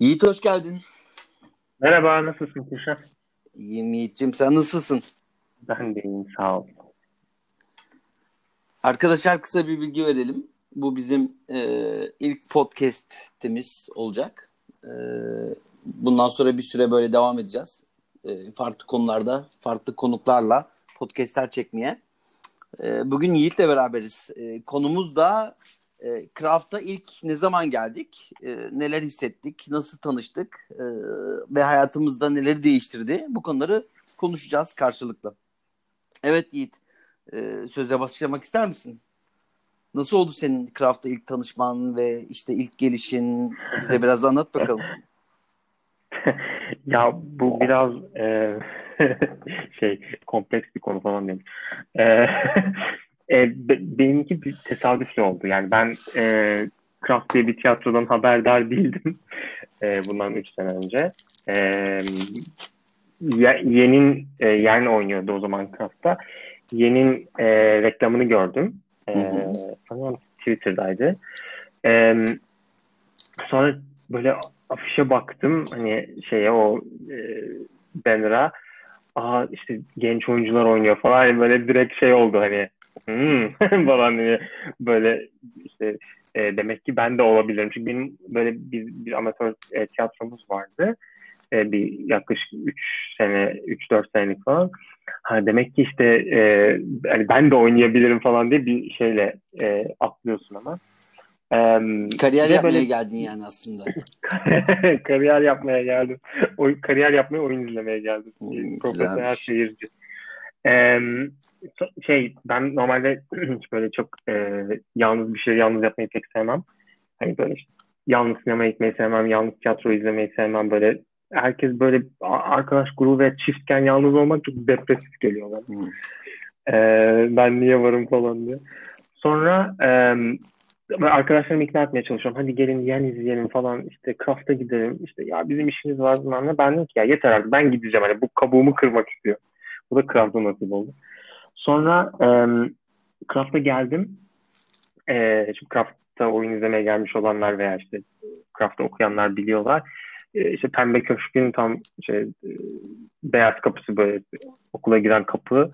Yiğit hoş geldin. Merhaba, nasılsın Kuşat? İyiyim Yiğit'ciğim sen nasılsın? Ben de iyiyim, sağ ol. Arkadaşlar kısa bir bilgi verelim. Bu bizim e, ilk podcast'imiz olacak. E, bundan sonra bir süre böyle devam edeceğiz. E, farklı konularda, farklı konuklarla podcast'ler çekmeye. E, bugün Yiğit'le beraberiz. E, konumuz da e, Craft'a ilk ne zaman geldik, e, neler hissettik, nasıl tanıştık e, ve hayatımızda neleri değiştirdi bu konuları konuşacağız karşılıklı. Evet Yiğit, e, söze başlamak ister misin? Nasıl oldu senin Craft'ta ilk tanışman ve işte ilk gelişin? Bize biraz anlat bakalım. ya bu biraz e, şey kompleks bir konu falan değil. E, e, benimki bir tesadüfle oldu. Yani ben e, Craft diye bir tiyatrodan haberdar değildim e, bundan 3 sene önce. E, Yen'in e, Yen oynuyordu o zaman Craft'ta. Yen'in e, reklamını gördüm. E, sanırım Twitter'daydı. E, sonra böyle afişe baktım hani şeye o e, banner'a aa işte genç oyuncular oynuyor falan yani böyle direkt şey oldu hani hmm, falan diye böyle işte e, demek ki ben de olabilirim. Çünkü benim böyle bir, bir amatör e, tiyatromuz vardı. E, bir yaklaşık 3 sene, 3-4 senelik falan. Ha, demek ki işte e, yani ben de oynayabilirim falan diye bir şeyle e, atlıyorsun ama. E, kariyer yapmaya böyle... geldin yani aslında. kariyer yapmaya geldim. O, kariyer yapmaya oyun izlemeye geldim. Hmm, Profesyonel seyirci. Ee, şey ben normalde böyle çok e, yalnız bir şey yalnız yapmayı pek sevmem. Hani böyle işte, yalnız sinemaya gitmeyi sevmem, yalnız tiyatro izlemeyi sevmem. Böyle herkes böyle arkadaş grubu ve çiftken yalnız olmak çok depresif geliyor bana. Hmm. Ee, ben niye varım falan diye. Sonra e, arkadaşlarımı ikna etmeye çalışıyorum. Hadi gelin yen izleyelim falan. İşte Craft'a gidelim. İşte ya bizim işimiz var bunlarla. Ben dedim ki ya yeter artık ben gideceğim. Hani bu kabuğumu kırmak istiyorum. Da Craft'a nasip oldu. Sonra e, Craft'a geldim. E, çünkü Craft'ta oyun izlemeye gelmiş olanlar veya işte Craft'ta okuyanlar biliyorlar. E, işte Pembe Köşk'ün tam şey, e, beyaz kapısı böyle okula giren kapı.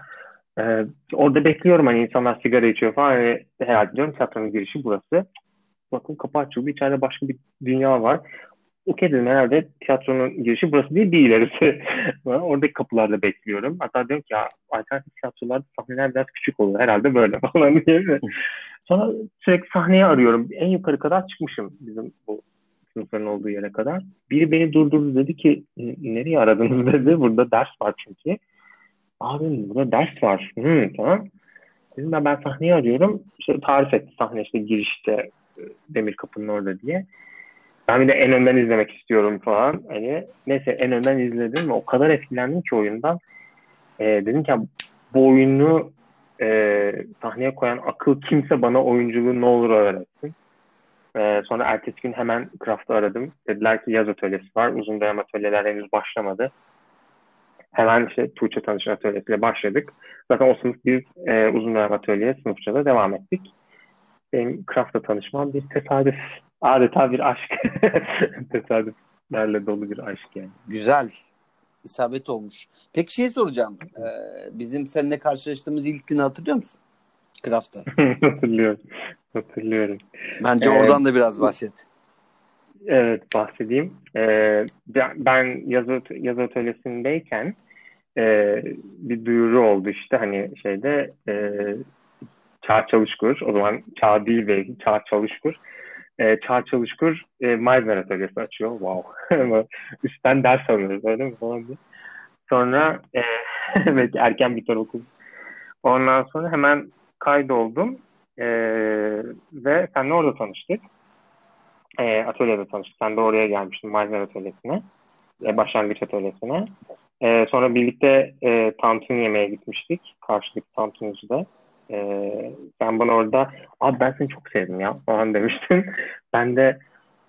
E, orada bekliyorum hani insanlar sigara içiyor falan. Yani, herhalde diyorum tiyatronun girişi burası. Bakın kapı açıldı. İçeride başka bir dünya var okey dedim herhalde tiyatronun girişi burası değil bir ilerisi. Oradaki kapılarda bekliyorum. Hatta diyorum ki ya alternatif tiyatrolarda sahneler biraz küçük oluyor herhalde böyle falan diye. Sonra sürekli sahneyi arıyorum. En yukarı kadar çıkmışım bizim bu sınıfların olduğu yere kadar. Biri beni durdurdu dedi ki nereye aradınız dedi. Burada ders var çünkü. Abi burada ders var. Hı, tamam. Dedim ben, ben sahneyi arıyorum. İşte tarif etti sahne işte girişte demir kapının orada diye. Ben bir de en önden izlemek istiyorum falan. Hani neyse en önden izledim ve o kadar etkilendim ki oyundan. E, dedim ki bu oyunu e, sahneye koyan akıl kimse bana oyunculuğu ne olur öğretsin. E, sonra ertesi gün hemen Craft'ı aradım. Dediler ki yaz atölyesi var. Uzun dönem atölyeler henüz başlamadı. Hemen işte Tuğçe tanışma atölyesiyle başladık. Zaten o sınıf bir e, uzun dönem atölye sınıfça da devam ettik. Benim Craft'la tanışmam bir tesadüf Adeta bir aşk. Tesadüflerle dolu bir aşk yani. Güzel. İsabet olmuş. Peki şey soracağım. Ee, bizim seninle karşılaştığımız ilk günü hatırlıyor musun? Craft'ta. Hatırlıyorum. Hatırlıyorum. Bence ee, oradan da biraz bahset. Evet bahsedeyim. Ee, ben yaz, yaz atölyesindeyken e, bir duyuru oldu işte hani şeyde e, Çağ Çalışkur o zaman Çağ değil belki Çağ Çalışkur e, Çağ Çalışkur e, Meisner atölyesi açıyor. Wow. Üstten ders alıyoruz öyle mi falan diye. Sonra e, belki erken biter okul. Ondan sonra hemen kaydoldum. E, ve seninle orada tanıştık. E, atölyede tanıştık. Sen de oraya gelmiştin Meisner atölyesine. E, başlangıç atölyesine. E, sonra birlikte e, tantuni yemeye gitmiştik. Karşılıklı tantunicide. Ee, sen bana orada abi ben seni çok sevdim ya falan demiştin. ben de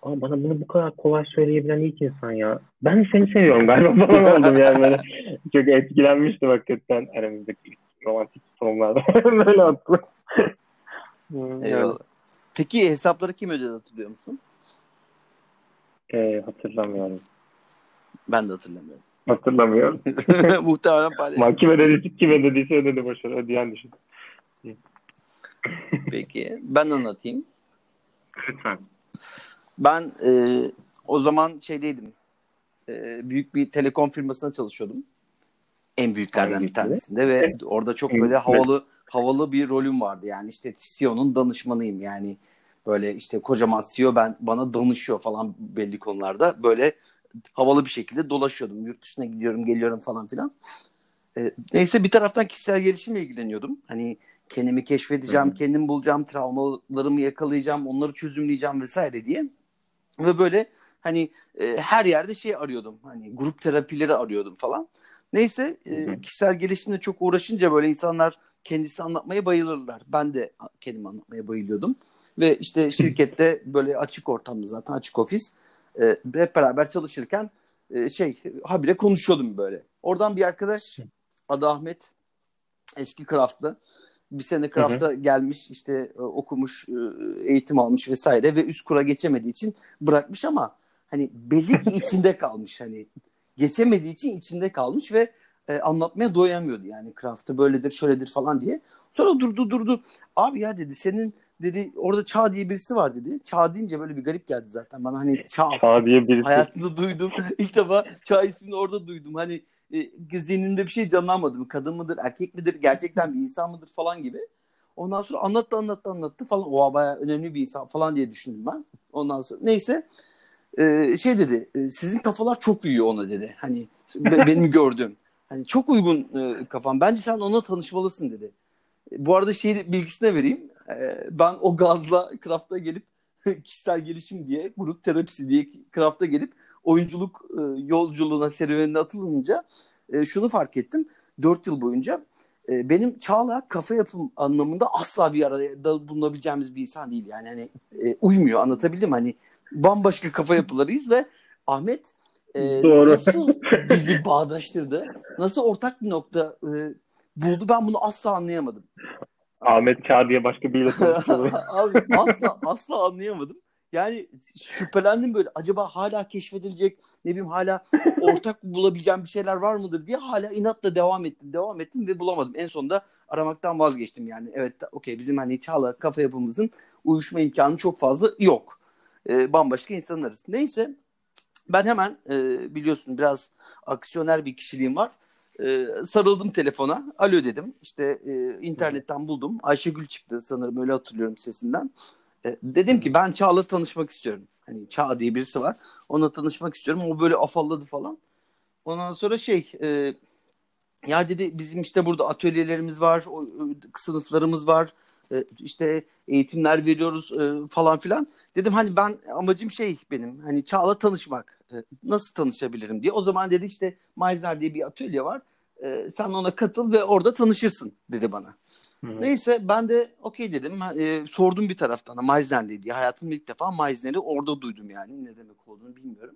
Aa, bana bunu bu kadar kolay söyleyebilen ilk insan ya. Ben seni seviyorum galiba falan oldum yani böyle. çok etkilenmiştim hakikaten aramızdaki romantik sorunlarda. böyle attım. Eyvallah. Peki hesapları kim ödedi hatırlıyor musun? Ee, hatırlamıyorum. Ben de hatırlamıyorum. Hatırlamıyorum. Muhtemelen paylaştım. Mahkeme dediyse kime dediyse ödedi boşver. Ödeyen düşün. Peki. Ben anlatayım. Lütfen. Ben e, o zaman şeydeydim. E, büyük bir telekom firmasında çalışıyordum. En büyüklerden bir tanesinde ve orada çok böyle havalı havalı bir rolüm vardı. Yani işte CEO'nun danışmanıyım. Yani böyle işte kocaman CEO ben bana danışıyor falan belli konularda. Böyle havalı bir şekilde dolaşıyordum. Yurt dışına gidiyorum, geliyorum falan filan. E, neyse bir taraftan kişisel gelişimle ilgileniyordum. Hani kendimi keşfedeceğim, Hı hı. kendim bulacağım, travmalarımı yakalayacağım, onları çözümleyeceğim vesaire diye. Ve böyle hani e, her yerde şey arıyordum. Hani grup terapileri arıyordum falan. Neyse e, kişisel gelişimle çok uğraşınca böyle insanlar kendisi anlatmaya bayılırlar. Ben de kendimi anlatmaya bayılıyordum. Ve işte şirkette böyle açık ortamda zaten açık ofis e, hep beraber çalışırken e, şey habire konuşuyordum böyle. Oradan bir arkadaş adı Ahmet eski Craft'ta bir sene Craft'a gelmiş işte e, okumuş e, eğitim almış vesaire ve üst kura geçemediği için bırakmış ama hani belli ki içinde kalmış hani geçemediği için içinde kalmış ve e, anlatmaya doyamıyordu yani Craft'ta böyledir şöyledir falan diye. Sonra durdu durdu. Abi ya dedi senin dedi orada Çağ diye birisi var dedi. Çağ deyince böyle bir garip geldi zaten bana hani Çağ Çağ diye birisi. hayatımda duydum. İlk defa Çağ ismini orada duydum. Hani e, zihnimde bir şey canlanmadı mı? Kadın mıdır, erkek midir, gerçekten bir insan mıdır falan gibi. Ondan sonra anlattı anlattı anlattı falan. Oha bayağı önemli bir insan falan diye düşündüm ben. Ondan sonra neyse e, şey dedi e, sizin kafalar çok uyuyor ona dedi. Hani be- benim gördüğüm. Hani çok uygun e, kafam. Bence sen onunla tanışmalısın dedi. Bu arada şey bilgisine vereyim. E, ben o gazla Craft'a gelip kişisel gelişim diye, grup terapisi diye Craft'a gelip oyunculuk e, yolculuğuna, serüvenine atılınca e, şunu fark ettim. 4 yıl boyunca e, benim Çağla kafa yapım anlamında asla bir arada bulunabileceğimiz bir insan değil. Yani hani e, uymuyor anlatabildim mi? Hani bambaşka kafa yapılarıyız ve Ahmet e, Doğru. nasıl bizi bağdaştırdı, nasıl ortak bir nokta e, buldu ben bunu asla anlayamadım. Ahmet Çağ diye başka biriyle tanıştırdım. Abi asla asla anlayamadım. Yani şüphelendim böyle acaba hala keşfedilecek ne bileyim hala ortak bulabileceğim bir şeyler var mıdır diye hala inatla devam ettim devam ettim ve bulamadım. En sonunda aramaktan vazgeçtim yani. Evet okey bizim hani Çağla kafa yapımızın uyuşma imkanı çok fazla yok. Ee, bambaşka insanlarız. Neyse ben hemen e, biliyorsun biraz aksiyoner bir kişiliğim var. E, sarıldım telefona. Alo dedim. İşte e, internetten buldum. Ayşegül çıktı sanırım öyle hatırlıyorum sesinden. E, dedim ki ben Çağ'la tanışmak istiyorum. Hani Çağ diye birisi var. Onunla tanışmak istiyorum. O böyle afalladı falan. Ondan sonra şey e, ya dedi bizim işte burada atölyelerimiz var. O, sınıflarımız var. E, işte eğitimler veriyoruz e, falan filan. Dedim hani ben amacım şey benim hani Çağ'la tanışmak. E, nasıl tanışabilirim diye. O zaman dedi işte Meisner diye bir atölye var. E, sen ona katıl ve orada tanışırsın dedi bana. Hı. Neyse ben de okey dedim. E, sordum bir taraftan da Meisner diye. Hayatımda ilk defa Meisner'i orada duydum yani. Ne demek olduğunu bilmiyorum.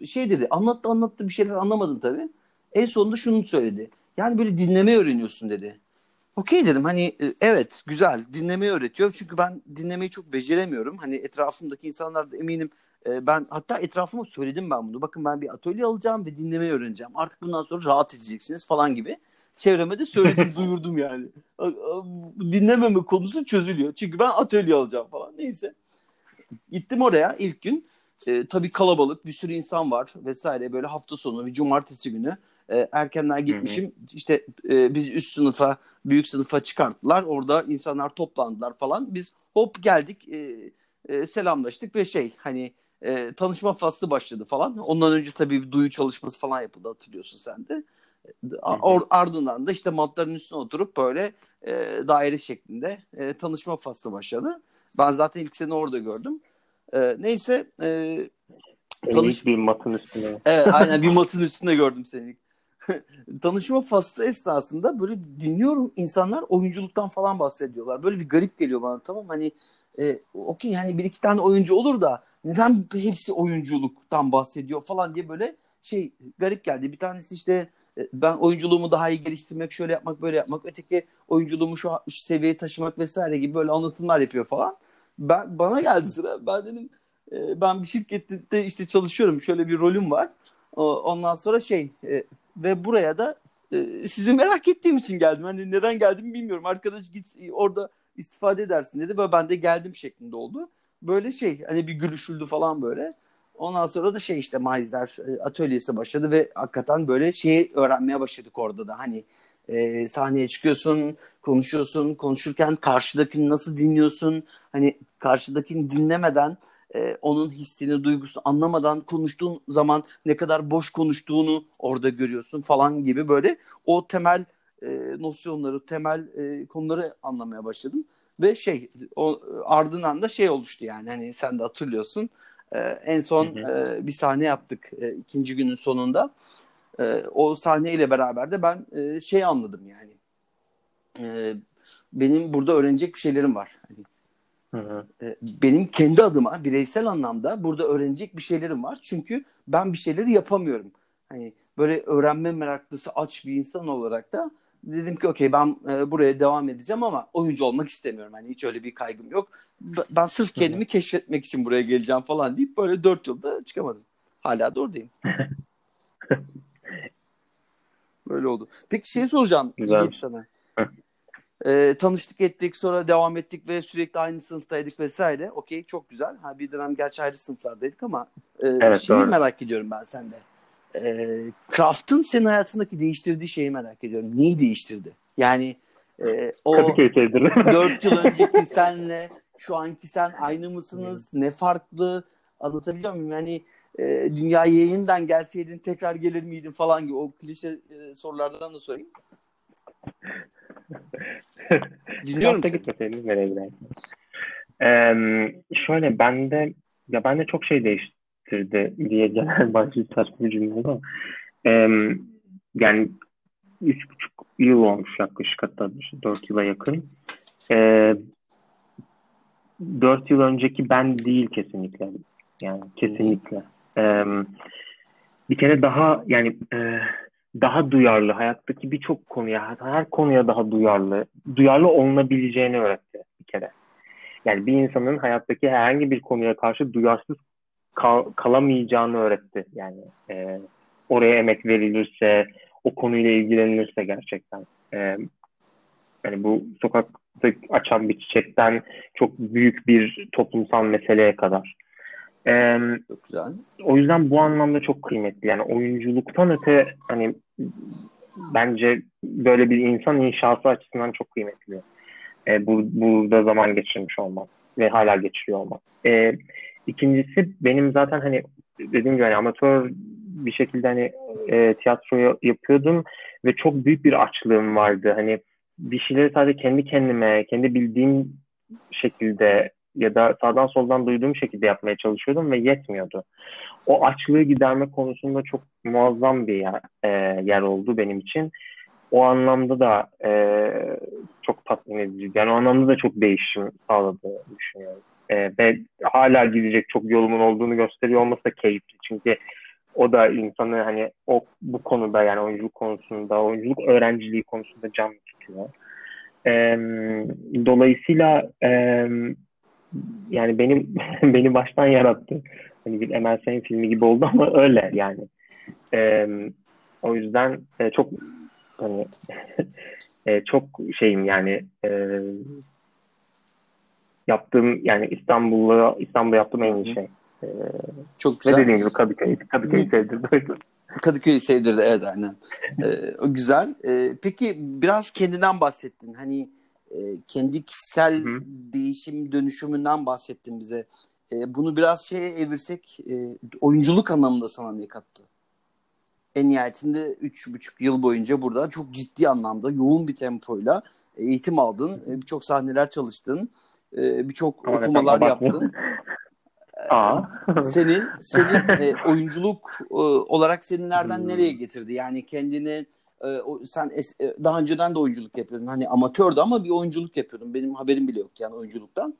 E, şey dedi anlattı anlattı bir şeyler anlamadım tabii. En sonunda şunu söyledi. Yani böyle dinlemeyi öğreniyorsun dedi. Okey dedim hani e, evet güzel dinlemeyi öğretiyor. Çünkü ben dinlemeyi çok beceremiyorum. Hani etrafımdaki insanlar da eminim e, ben hatta etrafıma söyledim ben bunu. Bakın ben bir atölye alacağım ve dinlemeyi öğreneceğim. Artık bundan sonra rahat edeceksiniz falan gibi. Çevreme de söyledim duyurdum yani. Dinlememe konusu çözülüyor. Çünkü ben atölye alacağım falan. Neyse. Gittim oraya ilk gün. E, tabii kalabalık bir sürü insan var vesaire böyle hafta sonu bir cumartesi günü e, erkenden gitmişim. İşte e, biz üst sınıfa büyük sınıfa çıkarttılar. Orada insanlar toplandılar falan. Biz hop geldik e, e, selamlaştık ve şey hani e, tanışma faslı başladı falan. Ondan önce tabii bir duyu çalışması falan yapıldı hatırlıyorsun sen de. A- or- ardından da işte matların üstüne oturup böyle e, daire şeklinde e, tanışma faslı başladı. Ben zaten ilk sene orada gördüm. E, neyse e, Tanış... bir matın üstüne. Evet aynen bir matın üstünde gördüm seni. Tanışma faslı esnasında böyle dinliyorum insanlar oyunculuktan falan bahsediyorlar. Böyle bir garip geliyor bana tamam hani e, okey yani bir iki tane oyuncu olur da neden hepsi oyunculuktan bahsediyor falan diye böyle şey garip geldi. Bir tanesi işte e, ben oyunculuğumu daha iyi geliştirmek, şöyle yapmak, böyle yapmak. Öteki oyunculuğumu şu, şu seviyeye taşımak vesaire gibi böyle anlatımlar yapıyor falan. Ben bana geldi sıra. Ben dedim e, ben bir şirkette işte çalışıyorum. Şöyle bir rolüm var. Ondan sonra şey e, ve buraya da e, sizi merak ettiğim için geldim. Hani neden geldim bilmiyorum. Arkadaş git orada istifade edersin dedi ve ben de geldim şeklinde oldu. Böyle şey hani bir gülüşüldü falan böyle. Ondan sonra da şey işte Maizler e, atölyesi başladı ve hakikaten böyle şeyi öğrenmeye başladık orada da. Hani e, sahneye çıkıyorsun, konuşuyorsun, konuşurken karşıdakini nasıl dinliyorsun? Hani karşıdakini dinlemeden e, onun hissini, duygusunu anlamadan konuştuğun zaman ne kadar boş konuştuğunu orada görüyorsun falan gibi böyle o temel e, nosyonları, temel e, konuları anlamaya başladım. Ve şey o, ardından da şey oluştu yani hani sen de hatırlıyorsun. E, en son E, bir sahne yaptık e, ikinci günün sonunda. E, o sahneyle beraber de ben e, şey anladım yani. E, benim burada öğrenecek bir şeylerim var. Hani Hı hı. Ee, benim kendi adıma bireysel anlamda burada öğrenecek bir şeylerim var. Çünkü ben bir şeyleri yapamıyorum. Hani böyle öğrenme meraklısı aç bir insan olarak da dedim ki okey ben e, buraya devam edeceğim ama oyuncu olmak istemiyorum. Hani hiç öyle bir kaygım yok. Ben sırf kendimi Hı-hı. keşfetmek için buraya geleceğim falan deyip böyle dört yılda çıkamadım. Hala da oradayım. böyle oldu. Peki şey soracağım Yiğit sana. E, tanıştık ettik sonra devam ettik ve sürekli aynı sınıftaydık vesaire. Okey çok güzel. Ha, bir dönem gerçi ayrı sınıflardaydık ama e, evet, şeyi doğru. merak ediyorum ben sende. E, Craft'ın senin hayatındaki değiştirdiği şeyi merak ediyorum. Neyi değiştirdi? Yani e, o dört yıl önceki senle şu anki sen aynı mısınız? ne farklı? Anlatabiliyor muyum? Yani e, dünyaya yeniden gelseydin tekrar gelir miydin falan gibi o klişe e, sorulardan da sorayım. Dinliyorum seni. gitmeseydiniz nereye gidersiniz? Ee, şöyle bende ya bende çok şey değiştirdi diye genel başlı saçma bir cümle ama ee, yani üç buçuk yıl olmuş yaklaşık hatta dört yıla yakın. Ee, dört yıl önceki ben değil kesinlikle. Yani kesinlikle. Ee, bir kere daha yani e, daha duyarlı, hayattaki birçok konuya, her konuya daha duyarlı, duyarlı olunabileceğini öğretti bir kere. Yani bir insanın hayattaki herhangi bir konuya karşı duyarsız kal- kalamayacağını öğretti. Yani e, oraya emek verilirse, o konuyla ilgilenilirse gerçekten. E, yani bu sokakta açan bir çiçekten çok büyük bir toplumsal meseleye kadar. Ee, çok güzel. O yüzden bu anlamda çok kıymetli. Yani oyunculuktan öte hani bence böyle bir insan inşası açısından çok kıymetli. Ee, bu, burada zaman geçirmiş olmak ve hala geçiriyor olmak. Ee, ikincisi benim zaten hani dediğim gibi hani amatör bir şekilde hani e, tiyatro yapıyordum ve çok büyük bir açlığım vardı. Hani bir şeyleri sadece kendi kendime, kendi bildiğim şekilde ya da sağdan soldan duyduğum şekilde yapmaya çalışıyordum ve yetmiyordu. O açlığı giderme konusunda çok muazzam bir yer, e, yer oldu benim için. O anlamda da e, çok tatmin edici. Yani o anlamda da çok değişim sağladığını düşünüyorum. E, ve hala gidecek çok yolumun olduğunu gösteriyor olması da keyifli. Çünkü o da insanı hani o bu konuda yani oyunculuk konusunda, oyunculuk öğrenciliği konusunda can tutuyor. E, dolayısıyla e, yani benim beni baştan yarattı. Hani bir Emel filmi gibi oldu ama öyle yani. E, o yüzden e, çok hani e, çok şeyim yani e, yaptığım yani İstanbul'la İstanbul'da yaptığım en iyi şey. E, çok güzel. Ne dediğim gibi Kadıköy, Kadıköy'ü sevdirdi. Kadıköy'ü sevdirdi evet aynen. Ee, o güzel. Ee, peki biraz kendinden bahsettin. Hani e, kendi kişisel Hı. değişim dönüşümünden bahsettin bize. E, bunu biraz şeye evirsek e, oyunculuk anlamında sana ne kattı? En nihayetinde üç buçuk yıl boyunca burada çok ciddi anlamda yoğun bir tempoyla eğitim aldın. E, birçok sahneler çalıştın. E, birçok okumalar yaptın. Aa. senin senin e, oyunculuk e, olarak seni nereden hmm. nereye getirdi? Yani kendini e, o, sen es, e, daha önceden de oyunculuk yapıyordun. Hani amatördü ama bir oyunculuk yapıyordun. Benim haberim bile yok yani oyunculuktan.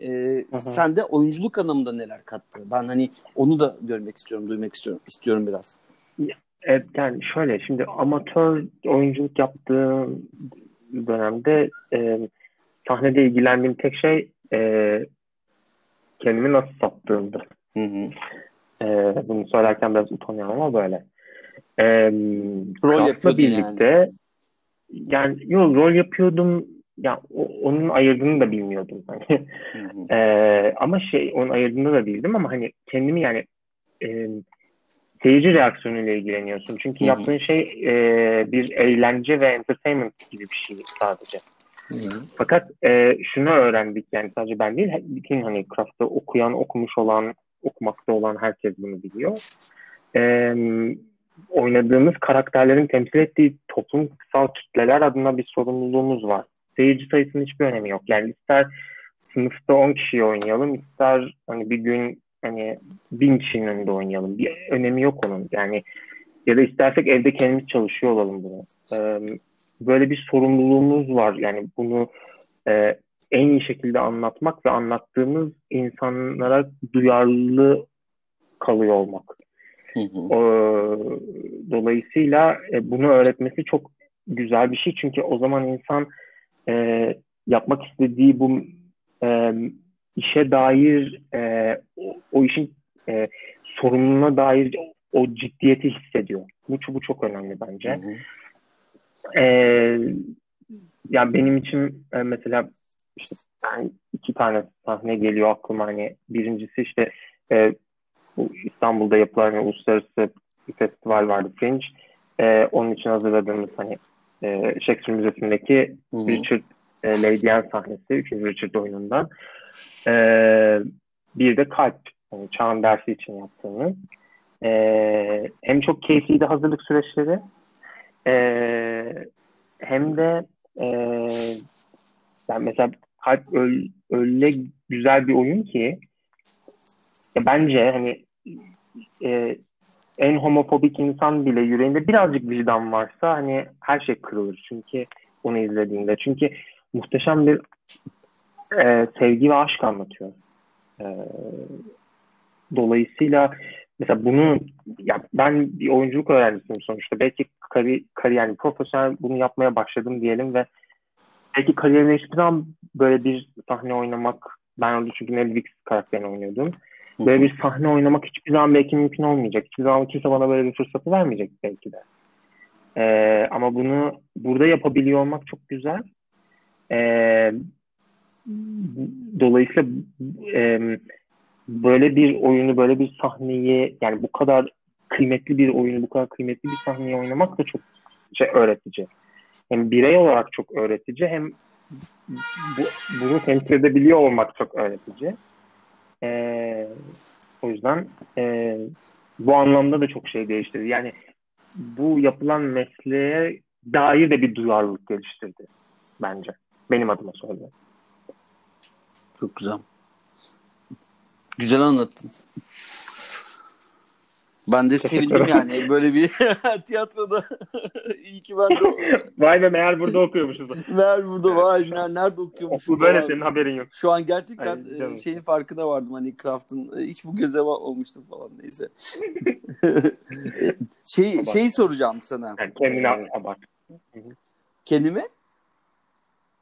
E, sen de oyunculuk anlamında neler kattı? Ben hani onu da görmek istiyorum, duymak istiyorum, istiyorum biraz. Evet, yani şöyle şimdi amatör oyunculuk yaptığım dönemde e, sahnede ilgilendiğim tek şey e, kendimi nasıl sattığımdı. Hı hı. E, bunu söylerken biraz utanıyorum ama böyle. E, rol yapıyordun birlikte, yani. Yani yok rol yapıyordum. Ya o, onun ayırdığını da bilmiyordum hani. e, ama şey onun ayırdığını da bildim ama hani kendimi yani e, seyirci reaksiyonuyla ilgileniyorsun. Çünkü Hı-hı. yaptığın şey e, bir eğlence ve entertainment gibi bir şey sadece. Fakat e, şunu öğrendik yani sadece ben değil bütün hani craft'ta okuyan, okumuş olan, okumakta olan herkes bunu biliyor. E, oynadığımız karakterlerin temsil ettiği toplumsal kitleler adına bir sorumluluğumuz var. Seyirci sayısının hiçbir önemi yok. Yani ister sınıfta 10 kişi oynayalım, ister hani bir gün hani bin kişinin önünde oynayalım. Bir önemi yok onun. Yani ya da istersek evde kendimiz çalışıyor olalım bunu. Ee, böyle bir sorumluluğumuz var. Yani bunu e, en iyi şekilde anlatmak ve anlattığımız insanlara duyarlı kalıyor olmak. Hı hı. dolayısıyla e, bunu öğretmesi çok güzel bir şey. Çünkü o zaman insan e, yapmak istediği bu e, işe dair e, o, o işin e, sorumluluğuna dair o ciddiyeti hissediyor. Bu, bu çok önemli bence. Hı hı. E, yani benim için e, mesela işte ben iki tane sahne geliyor aklıma hani birincisi işte e, bu İstanbul'da yapılan hani, uluslararası bir festival vardı Fringe. E, onun için hazırladığımız hani e, Shakespeare Müzesi'ndeki Hı-hı. Richard e, Lady Anne sahnesi 3. Richard oyunundan. E, bir de Kalp. Yani Çağan dersi için yaptığımız. E, hem çok keyifliydi hazırlık süreçleri e, hem de e, yani mesela Kalp öyle güzel bir oyun ki ya bence hani e, en homofobik insan bile yüreğinde birazcık vicdan varsa hani her şey kırılır çünkü onu izlediğinde. Çünkü muhteşem bir e, sevgi ve aşk anlatıyor. E, dolayısıyla mesela bunu ya ben bir oyunculuk öğrencisiyim sonuçta. Belki kari, kariyer, yani profesyonel bunu yapmaya başladım diyelim ve belki kariyerime hiçbir zaman böyle bir sahne oynamak ben orada çünkü Netflix karakterini oynuyordum Böyle bir sahne oynamak hiçbir zaman belki mümkün olmayacak. Hiçbir zaman kimse bana böyle bir fırsatı vermeyecek belki de. Ee, ama bunu burada yapabiliyor olmak çok güzel. Ee, dolayısıyla e, böyle bir oyunu, böyle bir sahneyi yani bu kadar kıymetli bir oyunu, bu kadar kıymetli bir sahneyi oynamak da çok şey öğretici. Hem birey olarak çok öğretici hem bu, bunu temsil edebiliyor olmak çok öğretici. E, o yüzden e, bu anlamda da çok şey değiştirdi. Yani bu yapılan mesleğe dair de bir duyarlılık geliştirdi bence. Benim adıma söylüyorum. Çok güzel. Güzel anlattın. Ben de sevindim yani böyle bir tiyatroda iyi ki ben de Vay be meğer burada okuyormuşuz. meğer burada vay meğer nerede okuyormuşuz. Bu böyle senin haberin yok. Şu an gerçekten Ay, e, şeyin farkına vardım hani Craft'ın e, hiç bu göze olmuştum falan neyse. şey abart. şey soracağım sana. Yani kendini ee, abart. Kendimi?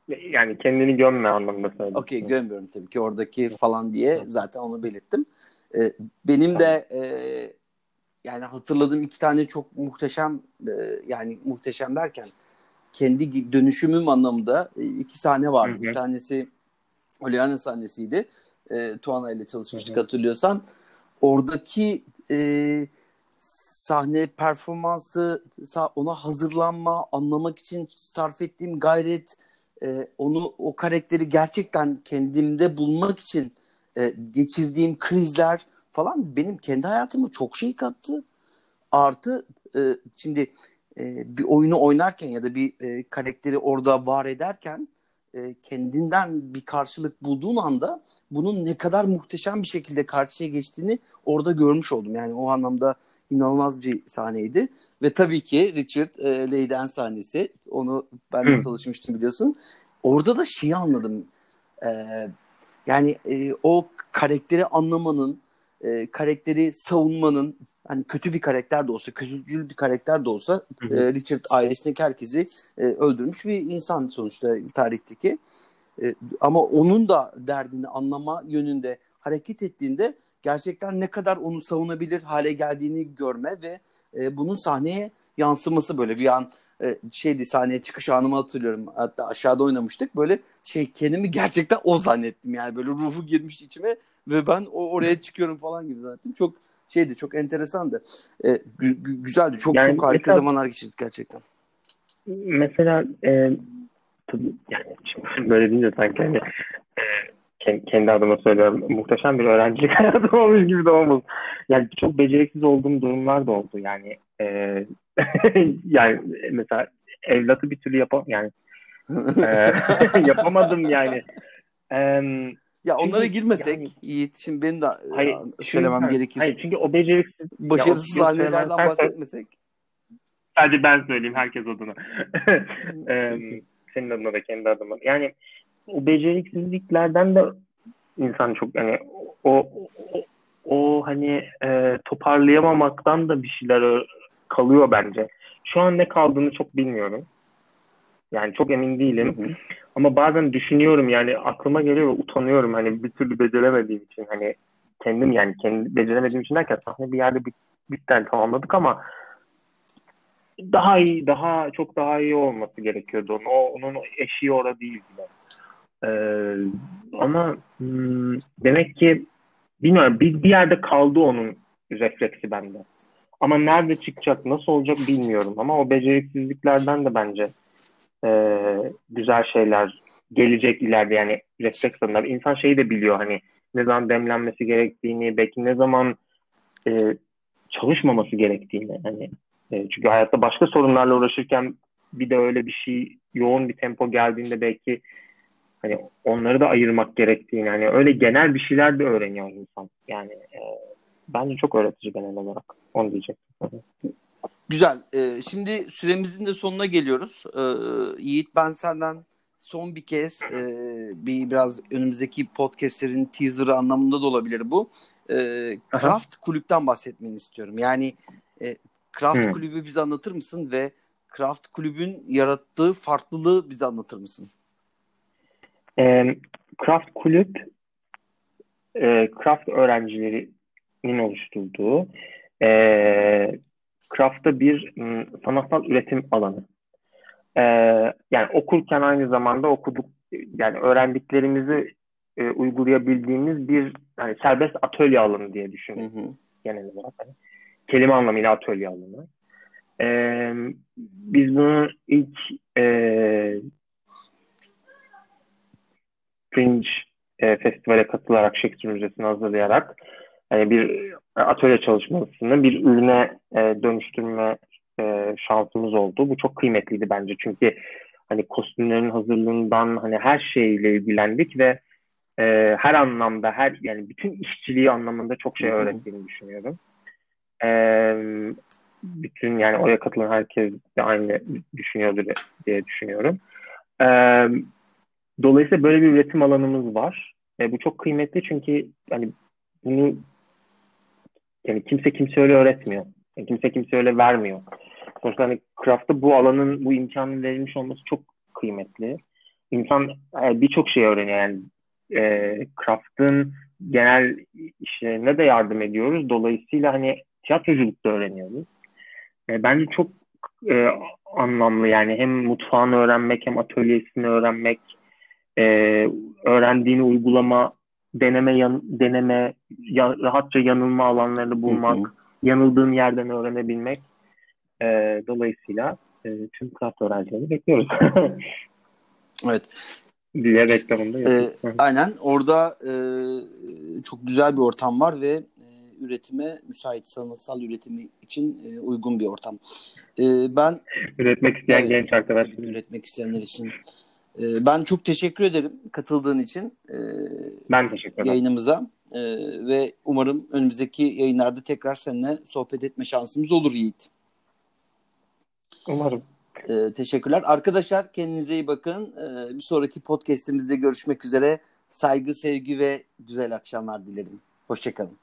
Yani kendini gömme anlamında söyledim. Okey gömüyorum tabii ki oradaki falan diye zaten onu belirttim. Ee, benim de e, yani hatırladığım iki tane çok muhteşem e, yani muhteşem derken kendi dönüşümüm anlamında e, iki sahne vardı. Hı hı. Bir tanesi Oliana sahnesiydi. E, Tuana ile çalışmıştık hı hı. hatırlıyorsan. Oradaki e, sahne performansı, ona hazırlanma, anlamak için sarf ettiğim gayret, e, onu o karakteri gerçekten kendimde bulmak için e, geçirdiğim krizler falan benim kendi hayatıma çok şey kattı. Artı e, şimdi e, bir oyunu oynarken ya da bir e, karakteri orada var ederken e, kendinden bir karşılık bulduğun anda bunun ne kadar muhteşem bir şekilde karşıya geçtiğini orada görmüş oldum. Yani o anlamda inanılmaz bir sahneydi. Ve tabii ki Richard e, Leyden sahnesi. Onu ben de çalışmıştım biliyorsun. Orada da şeyi anladım. E, yani e, o karakteri anlamanın, e, karakteri savunmanın hani kötü bir karakter de olsa, kötücül bir karakter de olsa. E, Richard ailesindeki herkesi e, öldürmüş bir insan sonuçta tarihteki. E, ama onun da derdini anlama yönünde hareket ettiğinde gerçekten ne kadar onu savunabilir hale geldiğini görme ve e, bunun sahneye yansıması böyle bir an e, şeydi sahneye çıkış anımı hatırlıyorum. Hatta aşağıda oynamıştık. Böyle şey kendimi gerçekten o zannettim yani böyle ruhu girmiş içime ve ben o oraya çıkıyorum falan gibi zannettim. Çok şeydi çok enteresandı. E, gü- güzeldi. Çok Yani çok harika mesela- zamanlar geçirdik gerçekten. Mesela e, tabii yani şimdi böyle deyince sanki hani e, kendi, adıma söylüyorum muhteşem bir öğrencilik hayatım olmuş gibi de olmaz. Yani çok beceriksiz olduğum durumlar da oldu yani e, yani mesela evlatı bir türlü yapam yani e, yapamadım yani. Em, Ya onlara girmesek yani- Yiğit şimdi benim de Hayır, ya, söylemem çünkü- gerekir. Hayır çünkü o beceriksiz Başarısız söylemem- bahsetmesek. Sadece ben söyleyeyim herkes adına. Em, senin adına da kendi adıma. Yani o beceriksizliklerden de insan çok hani o o, o hani e, toparlayamamaktan da bir şeyler ö- kalıyor bence. Şu an ne kaldığını çok bilmiyorum. Yani çok emin değilim. Ama bazen düşünüyorum yani aklıma geliyor ve utanıyorum hani bir türlü beceremediğim için hani kendim yani kendi beceremediğim için derken sahne bir yerde bit, bitten tamamladık ama daha iyi daha çok daha iyi olması gerekiyordu onun. O, onun eşiği orada değil bile. Ee, ama hmm, demek ki bilmiyorum bir, bir yerde kaldı onun refleksi bende. Ama nerede çıkacak, nasıl olacak bilmiyorum. Ama o beceriksizliklerden de bence e, güzel şeyler gelecek ileride. Yani refleks adına. İnsan şeyi de biliyor hani ne zaman demlenmesi gerektiğini, belki ne zaman e, çalışmaması gerektiğini. Hani e, çünkü hayatta başka sorunlarla uğraşırken bir de öyle bir şey yoğun bir tempo geldiğinde belki hani onları da ayırmak gerektiğini hani öyle genel bir şeyler de öğreniyor insan. Yani e, bence çok öğretici genel olarak. Onu diyecektim. Güzel. Ee, şimdi süremizin de sonuna geliyoruz. Ee, Yiğit ben senden son bir kez e, bir biraz önümüzdeki podcastlerin teaserı anlamında da olabilir bu. Aha. Craft kulüpten bahsetmeni istiyorum. Yani e, Craft Hmm. kulübü bize anlatır mısın ve Craft kulübün yarattığı farklılığı bize anlatır mısın? E, Craft Kulüp e, craft öğrencilerinin oluşturduğu e, craft'ta bir m, sanatsal üretim alanı. E, yani okurken aynı zamanda okuduk yani öğrendiklerimizi e, uygulayabildiğimiz bir yani serbest atölye alanı diye Hı düşünün hı. genel olarak. Hani kelime anlamıyla atölye alanı. E, biz bunu ilk e, Fringe e, festivale katılarak Shakespeare Müzesi'ni hazırlayarak hani bir atölye çalışmasını bir ürüne e, dönüştürme e, şansımız oldu. Bu çok kıymetliydi bence çünkü hani kostümlerin hazırlığından hani her şeyle ilgilendik ve e, her anlamda her yani bütün işçiliği anlamında çok şey öğrettiğini düşünüyorum. E, bütün yani oraya katılan herkes de aynı düşünüyordur diye düşünüyorum. E, Dolayısıyla böyle bir üretim alanımız var. E, bu çok kıymetli çünkü hani bunu yani kimse kimse öyle öğretmiyor. Yani kimse kimse öyle vermiyor. Sonuçta hani craft'ta bu alanın bu imkanın verilmiş olması çok kıymetli. İnsan e, birçok şey öğreniyor. Yani e, craft'ın genel işlerine de yardım ediyoruz. Dolayısıyla hani tiyatroculuk da öğreniyoruz. E, bence çok e, anlamlı yani hem mutfağını öğrenmek hem atölyesini öğrenmek e, öğrendiğini uygulama, deneme, yan, deneme, ya, rahatça yanılma alanlarını bulmak, Hı hı. yanıldığın yerden öğrenebilmek. E, dolayısıyla e, tüm craft öğrencilerini bekliyoruz. Evet. diye reklamında Ee, aynen. Orada e, çok güzel bir ortam var ve e, üretime müsait sanatsal üretimi için e, uygun bir ortam. E, ben Üretmek isteyen Evet, genç arkadaşlar. üretmek isteyenler için ben çok teşekkür ederim katıldığın için e, Ben teşekkür ederim. yayınımıza E, ve umarım önümüzdeki yayınlarda tekrar seninle sohbet etme şansımız olur Yiğit. Umarım. Teşekkürler. Arkadaşlar kendinize iyi bakın. Bir sonraki podcastimizde görüşmek üzere. Saygı, sevgi ve güzel akşamlar dilerim. Hoşçakalın.